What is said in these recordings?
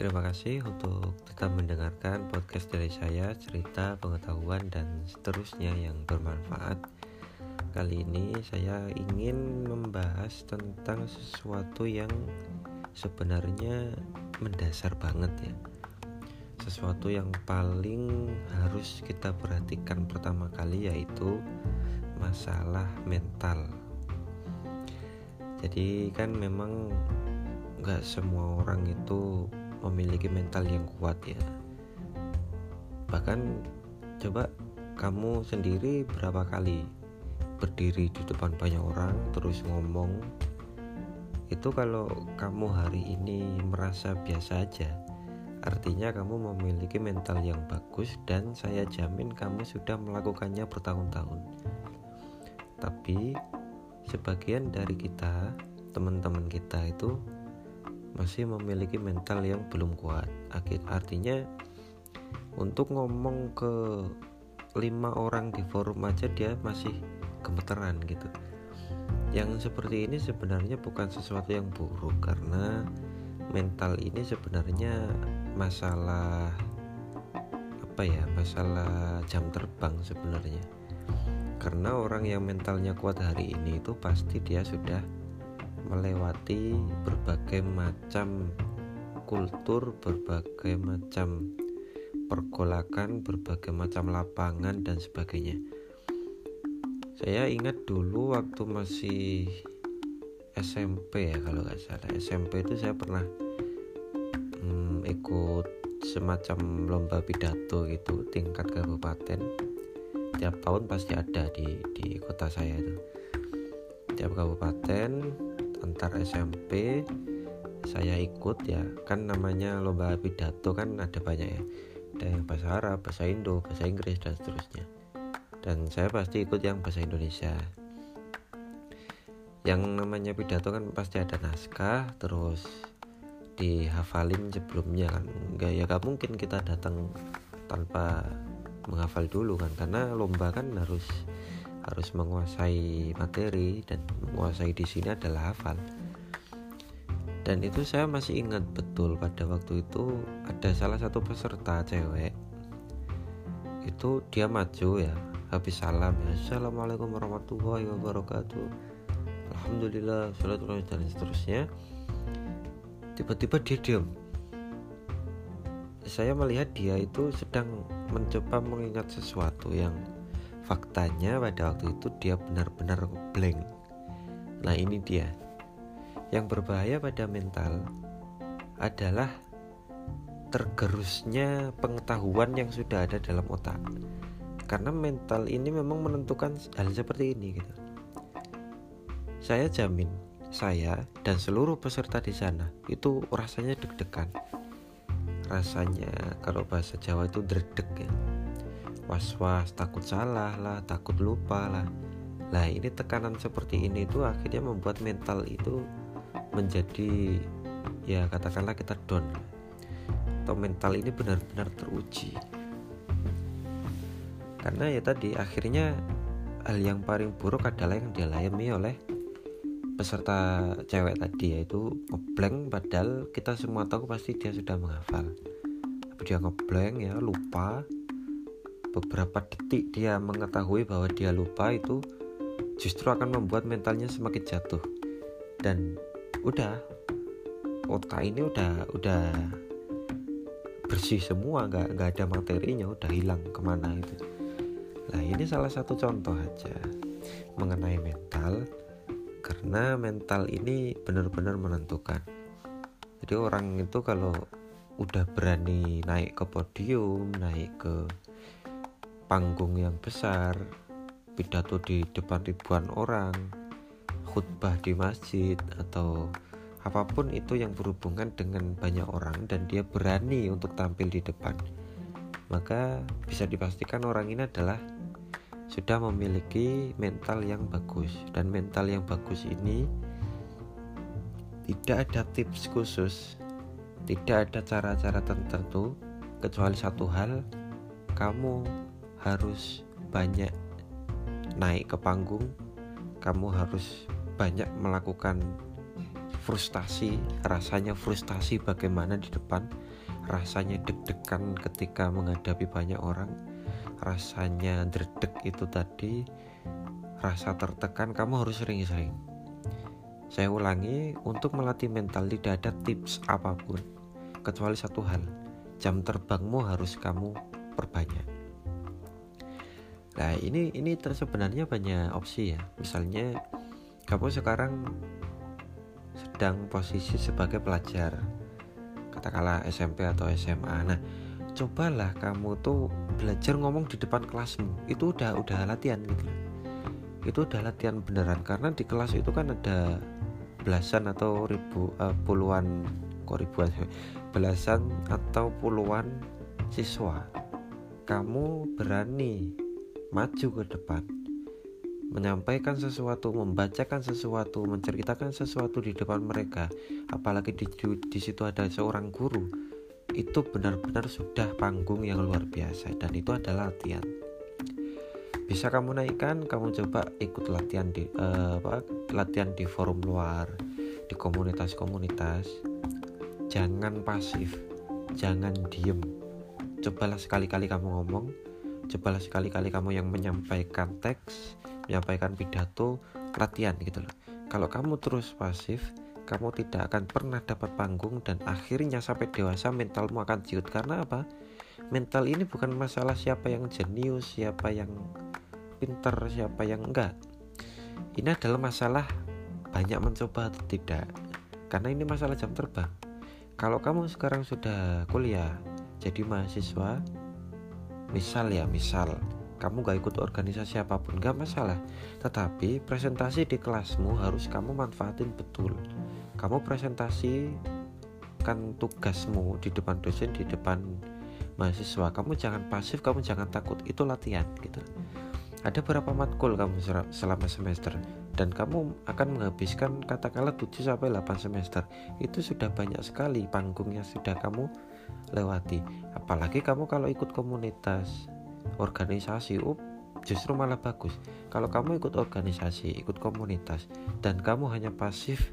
Terima kasih untuk tetap mendengarkan podcast dari saya, cerita, pengetahuan, dan seterusnya yang bermanfaat. Kali ini saya ingin membahas tentang sesuatu yang sebenarnya mendasar banget ya. Sesuatu yang paling harus kita perhatikan pertama kali yaitu masalah mental. Jadi kan memang nggak semua orang itu memiliki mental yang kuat ya. Bahkan coba kamu sendiri berapa kali berdiri di depan banyak orang terus ngomong itu kalau kamu hari ini merasa biasa aja. Artinya kamu memiliki mental yang bagus dan saya jamin kamu sudah melakukannya bertahun-tahun. Tapi sebagian dari kita teman-teman kita itu masih memiliki mental yang belum kuat. Artinya untuk ngomong ke lima orang di forum aja dia masih gemeteran gitu. Yang seperti ini sebenarnya bukan sesuatu yang buruk karena mental ini sebenarnya masalah apa ya masalah jam terbang sebenarnya. Karena orang yang mentalnya kuat hari ini itu pasti dia sudah melewati berbagai macam kultur, berbagai macam pergolakan, berbagai macam lapangan dan sebagainya. Saya ingat dulu waktu masih SMP ya kalau nggak salah. SMP itu saya pernah hmm, ikut semacam lomba pidato gitu tingkat kabupaten. Tiap tahun pasti ada di di kota saya itu. Tiap kabupaten antar SMP saya ikut ya. Kan namanya lomba pidato kan ada banyak ya. Ada yang bahasa Arab, bahasa Indo, bahasa Inggris dan seterusnya. Dan saya pasti ikut yang bahasa Indonesia. Yang namanya pidato kan pasti ada naskah terus dihafalin sebelumnya kan. Enggak ya gak mungkin kita datang tanpa menghafal dulu kan. Karena lomba kan harus harus menguasai materi dan menguasai di sini adalah hafal. Dan itu saya masih ingat betul pada waktu itu ada salah satu peserta cewek itu dia maju ya habis salam ya assalamualaikum warahmatullahi wabarakatuh. Alhamdulillah salatu dan seterusnya. Tiba-tiba dia diam. Saya melihat dia itu sedang mencoba mengingat sesuatu yang faktanya pada waktu itu dia benar-benar blank. Nah ini dia. Yang berbahaya pada mental adalah tergerusnya pengetahuan yang sudah ada dalam otak. Karena mental ini memang menentukan hal seperti ini gitu. Saya jamin saya dan seluruh peserta di sana itu rasanya deg-degan. Rasanya kalau bahasa Jawa itu dredeg ya was-was takut salah lah takut lupa lah. Lah ini tekanan seperti ini itu akhirnya membuat mental itu menjadi ya katakanlah kita down. Atau mental ini benar-benar teruji. Karena ya tadi akhirnya hal yang paling buruk adalah yang dialami oleh peserta cewek tadi yaitu ngeblank padahal kita semua tahu pasti dia sudah menghafal. Tapi dia ngeblank ya lupa beberapa detik dia mengetahui bahwa dia lupa itu justru akan membuat mentalnya semakin jatuh. Dan udah otak ini udah udah bersih semua nggak nggak ada materinya udah hilang ke mana itu. Nah ini salah satu contoh aja mengenai mental karena mental ini benar-benar menentukan. Jadi orang itu kalau udah berani naik ke podium naik ke panggung yang besar, pidato di depan ribuan orang, khutbah di masjid atau apa pun itu yang berhubungan dengan banyak orang dan dia berani untuk tampil di depan. Maka bisa dipastikan orang ini adalah sudah memiliki mental yang bagus dan mental yang bagus ini tidak ada tips khusus, tidak ada cara-cara tertentu kecuali satu hal kamu harus banyak naik ke panggung, kamu harus banyak melakukan frustasi rasanya frustasi bagaimana di depan rasanya deg-degan ketika menghadapi banyak orang rasanya dredeg itu tadi rasa tertekan kamu harus sering-sering. Saya ulangi untuk melatih mental tidak ada tips apa pun kecuali satu hal jam terbangmu harus kamu perbanyak nah ini ini sebenarnya banyak opsi ya. Misalnya kamu sekarang sedang posisi sebagai pelajar katakanlah SMP atau SMA nah cobalah kamu tuh belajar ngomong di depan kelasmu. Itu udah udah latihan gitu. Itu udah latihan beneran. Karena di kelas itu kan ada belasan atau ribu uh, puluhan kok ribuan belasan atau puluhan siswa. Kamu berani maju ke depan menyampaikan sesuatu, membacakan sesuatu, menceritakan sesuatu di depan mereka, apalagi di, di situ ada seorang guru, itu benar-benar sudah panggung yang luar biasa dan itu adalah latihan. Bisa kamu naikkan, kamu coba ikut latihan di uh, apa, latihan di forum luar, di komunitas-komunitas. Jangan pasif, jangan diem. Cobalah sekali-kali kamu ngomong, cobalah sekali-kali kamu yang menyampaikan teks, menyampaikan pidato latihan gitu loh. Kalau kamu terus pasif kamu tidak akan pernah dapat panggung dan akhirnya sampai dewasa mentalmu akan ciut. Karena apa? Mental ini bukan masalah siapa yang jenius siapa yang pinter siapa yang enggak. Ini adalah masalah banyak mencoba atau tidak. Karena ini masalah jam terbang. Kalau kamu sekarang sudah kuliah jadi mahasiswa misal ya misal. Kamu gak ikut organisasi apa pun gak masalah. Tetapi presentasi di kelasmu harus kamu manfaatin betul. Kamu presentasi kan tugasmu di depan dosen di depan mahasiswa. Kamu jangan pasif kamu jangan takut. Itu latihan gitu. Ada berapa matkul kamu selama semester? Dan kamu akan menghabiskan katakanlah 7 sampai 8 semester. Itu sudah banyak sekali panggungnya sudah kamu lewati. Apalagi kamu kalau ikut komunitas organisasi up justru malah bagus. Kalau kamu ikut organisasi ikut komunitas dan kamu hanya pasif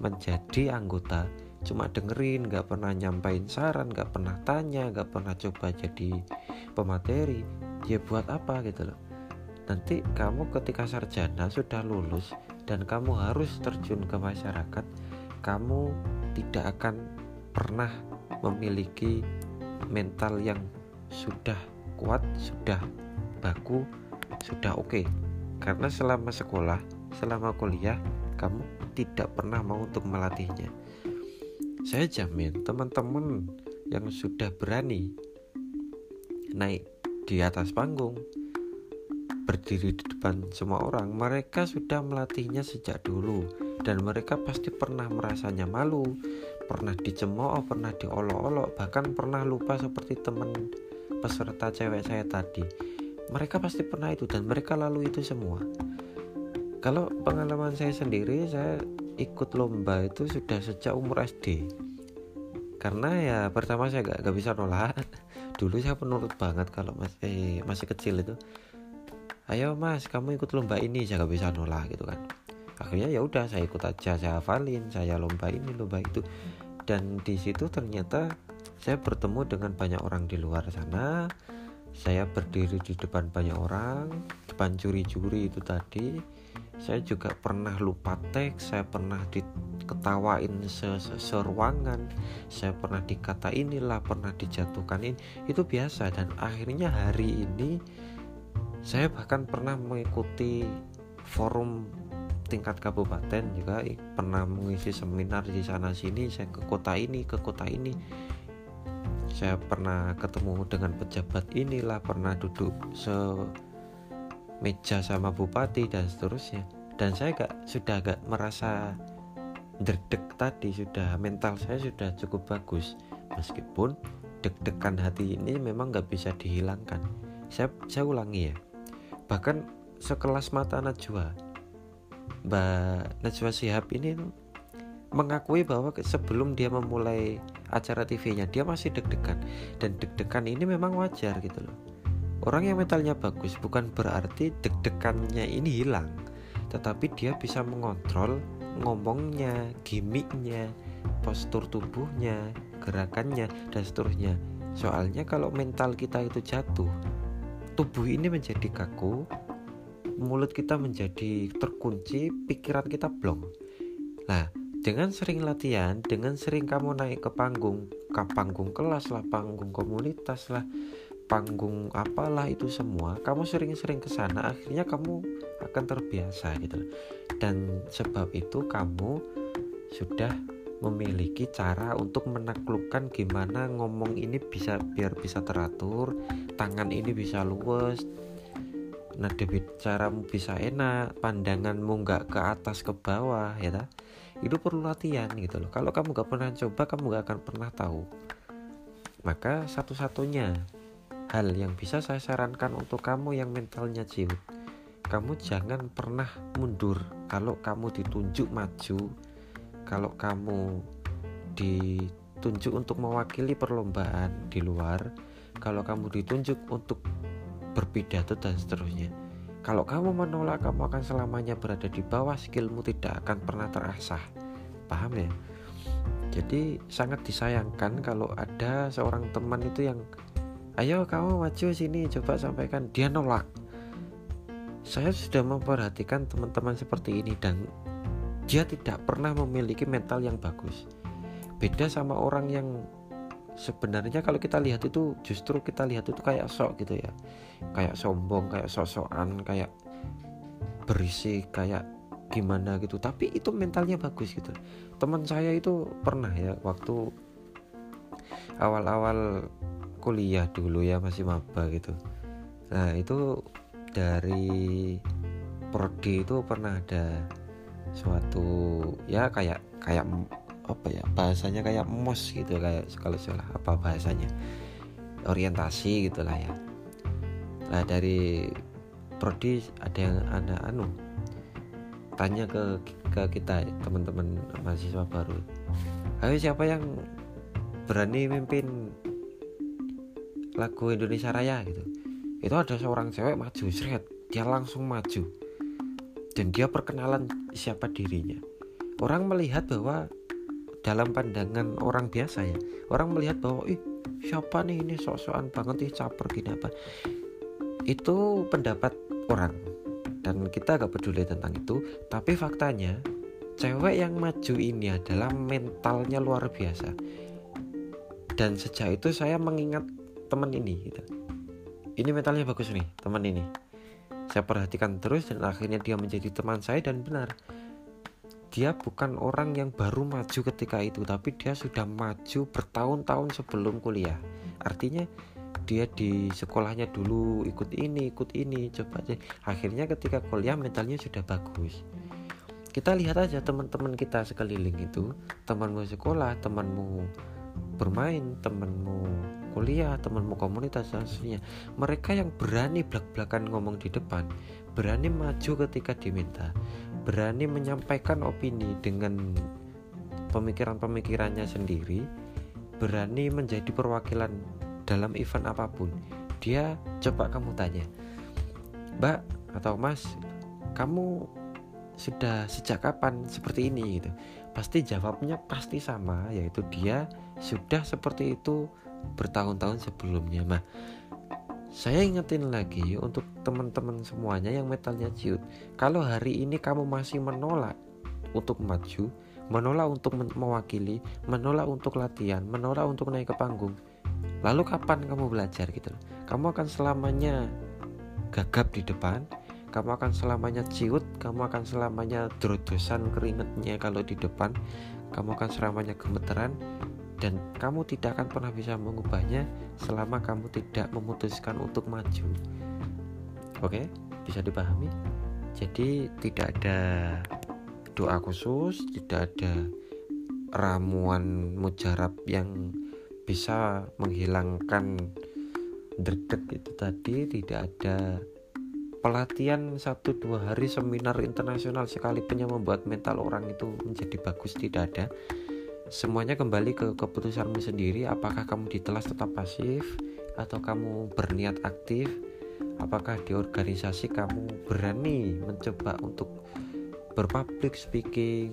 menjadi anggota cuma dengerin gak pernah nyampain saran gak pernah tanya gak pernah coba jadi pemateri ya buat apa gitu loh. Nanti kamu ketika sarjana sudah lulus dan kamu harus terjun ke masyarakat kamu tidak akan pernah memiliki mental yang sudah kuat sudah baku sudah oke okay. karena selama sekolah selama kuliah kamu tidak pernah mau untuk melatihnya saya jamin teman-teman yang sudah berani naik di atas panggung berdiri di depan semua orang mereka sudah melatihnya sejak dulu dan mereka pasti pernah merasanya malu pernah dicemooh pernah diolok-olok bahkan pernah lupa seperti teman peserta cewek saya tadi. Mereka pasti pernah itu dan mereka lalu itu semua. Kalau pengalaman saya sendiri saya ikut lomba itu sudah sejak umur SD karena ya pertama saya gak, gak bisa nolak. Dulu saya penurut banget kalau masih eh, masih kecil itu. Ayo mas kamu ikut lomba ini saya gak bisa nolak gitu kan. Akhirnya ya udah saya ikut aja saya hafalin saya lomba ini lomba itu dan di situ ternyata saya bertemu dengan banyak orang di luar sana. Saya berdiri di depan banyak orang depan juri-juri itu tadi. Saya juga pernah lupa teks saya pernah diketawain seruangan saya pernah dikata inilah pernah dijatuhkan ini. Itu biasa dan akhirnya hari ini saya bahkan pernah mengikuti forum tingkat kabupaten juga pernah mengisi seminar di sana sini saya ke kota ini ke kota ini. Saya pernah ketemu dengan pejabat inilah pernah duduk semeja sama bupati dan seterusnya. Dan saya gak sudah agak merasa derdek tadi sudah mental saya sudah cukup bagus. Meskipun deg-degan hati ini memang gak bisa dihilangkan. Saya, saya ulangi ya. Bahkan sekelas mata Najwa Mbak Najwa Sihab ini mengakui bahwa sebelum dia memulai acara TV-nya dia masih deg-degan. Dan deg-degan ini memang wajar gitu loh. Orang yang mentalnya bagus bukan berarti deg-degannya ini hilang tetapi dia bisa mengontrol ngomongnya gimmicknya postur tubuhnya gerakannya dan seterusnya. Soalnya kalau mental kita itu jatuh tubuh ini menjadi kaku mulut kita menjadi terkunci pikiran kita blong. Nah dengan sering latihan dengan sering kamu naik ke panggung ke panggung kelas lah panggung komunitas lah panggung apalah itu semua kamu sering-sering ke sana akhirnya kamu akan terbiasa gitu. Dan sebab itu kamu sudah memiliki cara untuk menaklukkan gimana ngomong ini bisa biar bisa teratur tangan ini bisa luwes nada bicaramu bisa enak pandanganmu nggak ke atas ke bawah ya tak? itu perlu latihan gitu loh. Kalau kamu gak pernah coba kamu gak akan pernah tahu. Maka satu-satunya hal yang bisa saya sarankan untuk kamu yang mentalnya ciut kamu jangan pernah mundur. Kalau kamu ditunjuk maju kalau kamu ditunjuk untuk mewakili perlombaan di luar kalau kamu ditunjuk untuk berpidato dan seterusnya kalau kamu menolak, kamu akan selamanya berada di bawah, skillmu tidak akan pernah terasah. Paham ya? Jadi sangat disayangkan kalau ada seorang teman itu yang ayo kamu maju sini coba sampaikan dia nolak. Saya sudah memperhatikan teman-teman seperti ini dan dia tidak pernah memiliki mental yang bagus. Beda sama orang yang sebenarnya kalau kita lihat itu justru kita lihat itu kayak sok gitu ya. Kayak sombong kayak sosokan kayak berisi kayak gimana gitu. Tapi itu mentalnya bagus gitu. Teman saya itu pernah ya waktu awal-awal kuliah dulu ya masih maba gitu. Nah itu dari prodi itu pernah ada suatu ya kayak kayak apa ya bahasanya kayak mos gitu kayak kalau salah apa bahasanya orientasi gitulah ya. Nah dari prodi ada yang ada anu tanya ke ke kita teman-teman mahasiswa baru. Ayo siapa yang berani mimpin lagu Indonesia Raya gitu? Itu ada seorang cewek maju seret dia langsung maju. Dan dia perkenalan siapa dirinya. Orang melihat bahwa dalam pandangan orang biasa ya. Orang melihat bahwa ih siapa nih ini sok-sokan banget ih caper gini apa? Itu pendapat orang. Dan kita gak peduli tentang itu. Tapi faktanya cewek yang maju ini adalah mentalnya luar biasa. Dan sejak itu saya mengingat teman ini gitu. Ini mentalnya bagus nih teman ini. Saya perhatikan terus dan akhirnya dia menjadi teman saya dan benar dia bukan orang yang baru maju ketika itu tapi dia sudah maju bertahun-tahun sebelum kuliah. Artinya dia di sekolahnya dulu ikut ini ikut ini coba aja. Akhirnya ketika kuliah mentalnya sudah bagus. Kita lihat aja teman-teman kita sekeliling itu. Temanmu sekolah temanmu bermain temanmu kuliah temanmu komunitas dan sebagainya mereka yang berani belak-belakan ngomong di depan berani maju ketika diminta berani menyampaikan opini dengan pemikiran-pemikirannya sendiri, berani menjadi perwakilan dalam event apa pun. Dia coba kamu tanya, Mbak atau Mas, kamu sudah sejak kapan seperti ini gitu. Pasti jawabnya pasti sama, yaitu dia sudah seperti itu bertahun-tahun sebelumnya. Nah, saya ingetin lagi untuk teman-teman semuanya yang metalnya ciut. Kalau hari ini kamu masih menolak untuk maju, menolak untuk mewakili, menolak untuk latihan, menolak untuk naik ke panggung. Lalu kapan kamu belajar gitu? Kamu akan selamanya gagap di depan, kamu akan selamanya ciut, kamu akan selamanya drodosan keringetnya kalau di depan, kamu akan selamanya gemeteran, dan kamu tidak akan pernah bisa mengubahnya selama kamu tidak memutuskan untuk maju. Oke, bisa dipahami? Jadi tidak ada doa khusus, tidak ada ramuan mujarab yang bisa menghilangkan deket itu tadi, tidak ada pelatihan satu dua hari seminar internasional sekalipun yang membuat mental orang itu menjadi bagus tidak ada semuanya kembali ke keputusanmu sendiri. Apakah kamu ditelas tetap pasif atau kamu berniat aktif? Apakah di organisasi kamu berani mencoba untuk berpublic speaking?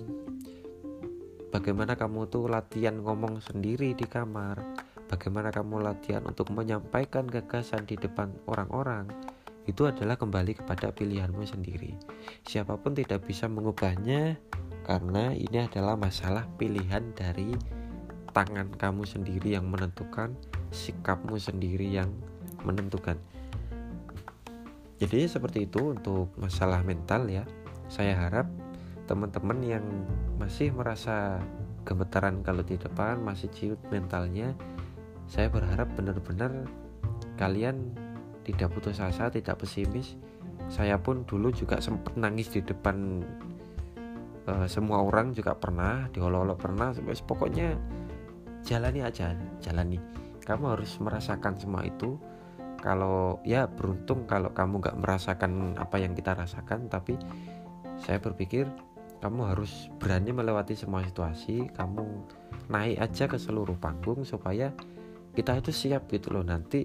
Bagaimana kamu tuh latihan ngomong sendiri di kamar? Bagaimana kamu latihan untuk menyampaikan gagasan di depan orang-orang itu adalah kembali kepada pilihanmu sendiri. Siapa pun tidak bisa mengubahnya karena ini adalah masalah pilihan dari tangan kamu sendiri yang menentukan sikapmu sendiri yang menentukan. Jadi seperti itu untuk masalah mental ya. Saya harap teman-teman yang masih merasa gemetaran kalau di depan masih ciut mentalnya saya berharap benar-benar kalian tidak putus asa tidak pesimis. Saya pun dulu juga sempat nangis di depan uh, semua orang juga pernah diolok-olok pernah. Pokoknya jalani aja jalani. Kamu harus merasakan semua itu. Kalau ya beruntung kalau kamu gak merasakan apa yang kita rasakan tapi saya berpikir kamu harus berani melewati semua situasi kamu naik aja ke seluruh panggung supaya kita itu siap gitu loh. Nanti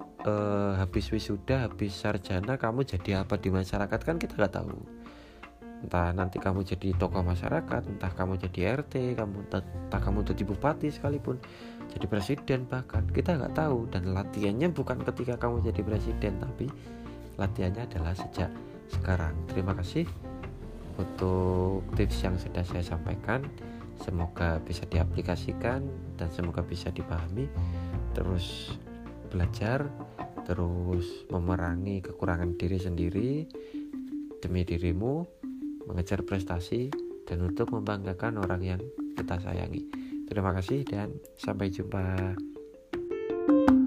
eh, habis wisuda habis sarjana kamu jadi apa di masyarakat? Kan kita nggak tahu. Entah nanti kamu jadi tokoh masyarakat entah kamu jadi RT kamu entah kamu jadi bupati sekalipun jadi presiden bahkan. Kita nggak tahu. Dan latihannya bukan ketika kamu jadi presiden tapi latihannya adalah sejak sekarang. Terima kasih untuk tips yang sudah saya sampaikan. Semoga bisa diaplikasikan dan semoga bisa dipahami. Terus belajar terus memerangi kekurangan diri sendiri demi dirimu mengejar prestasi dan untuk membanggakan orang yang kita sayangi. Terima kasih dan sampai jumpa. thank you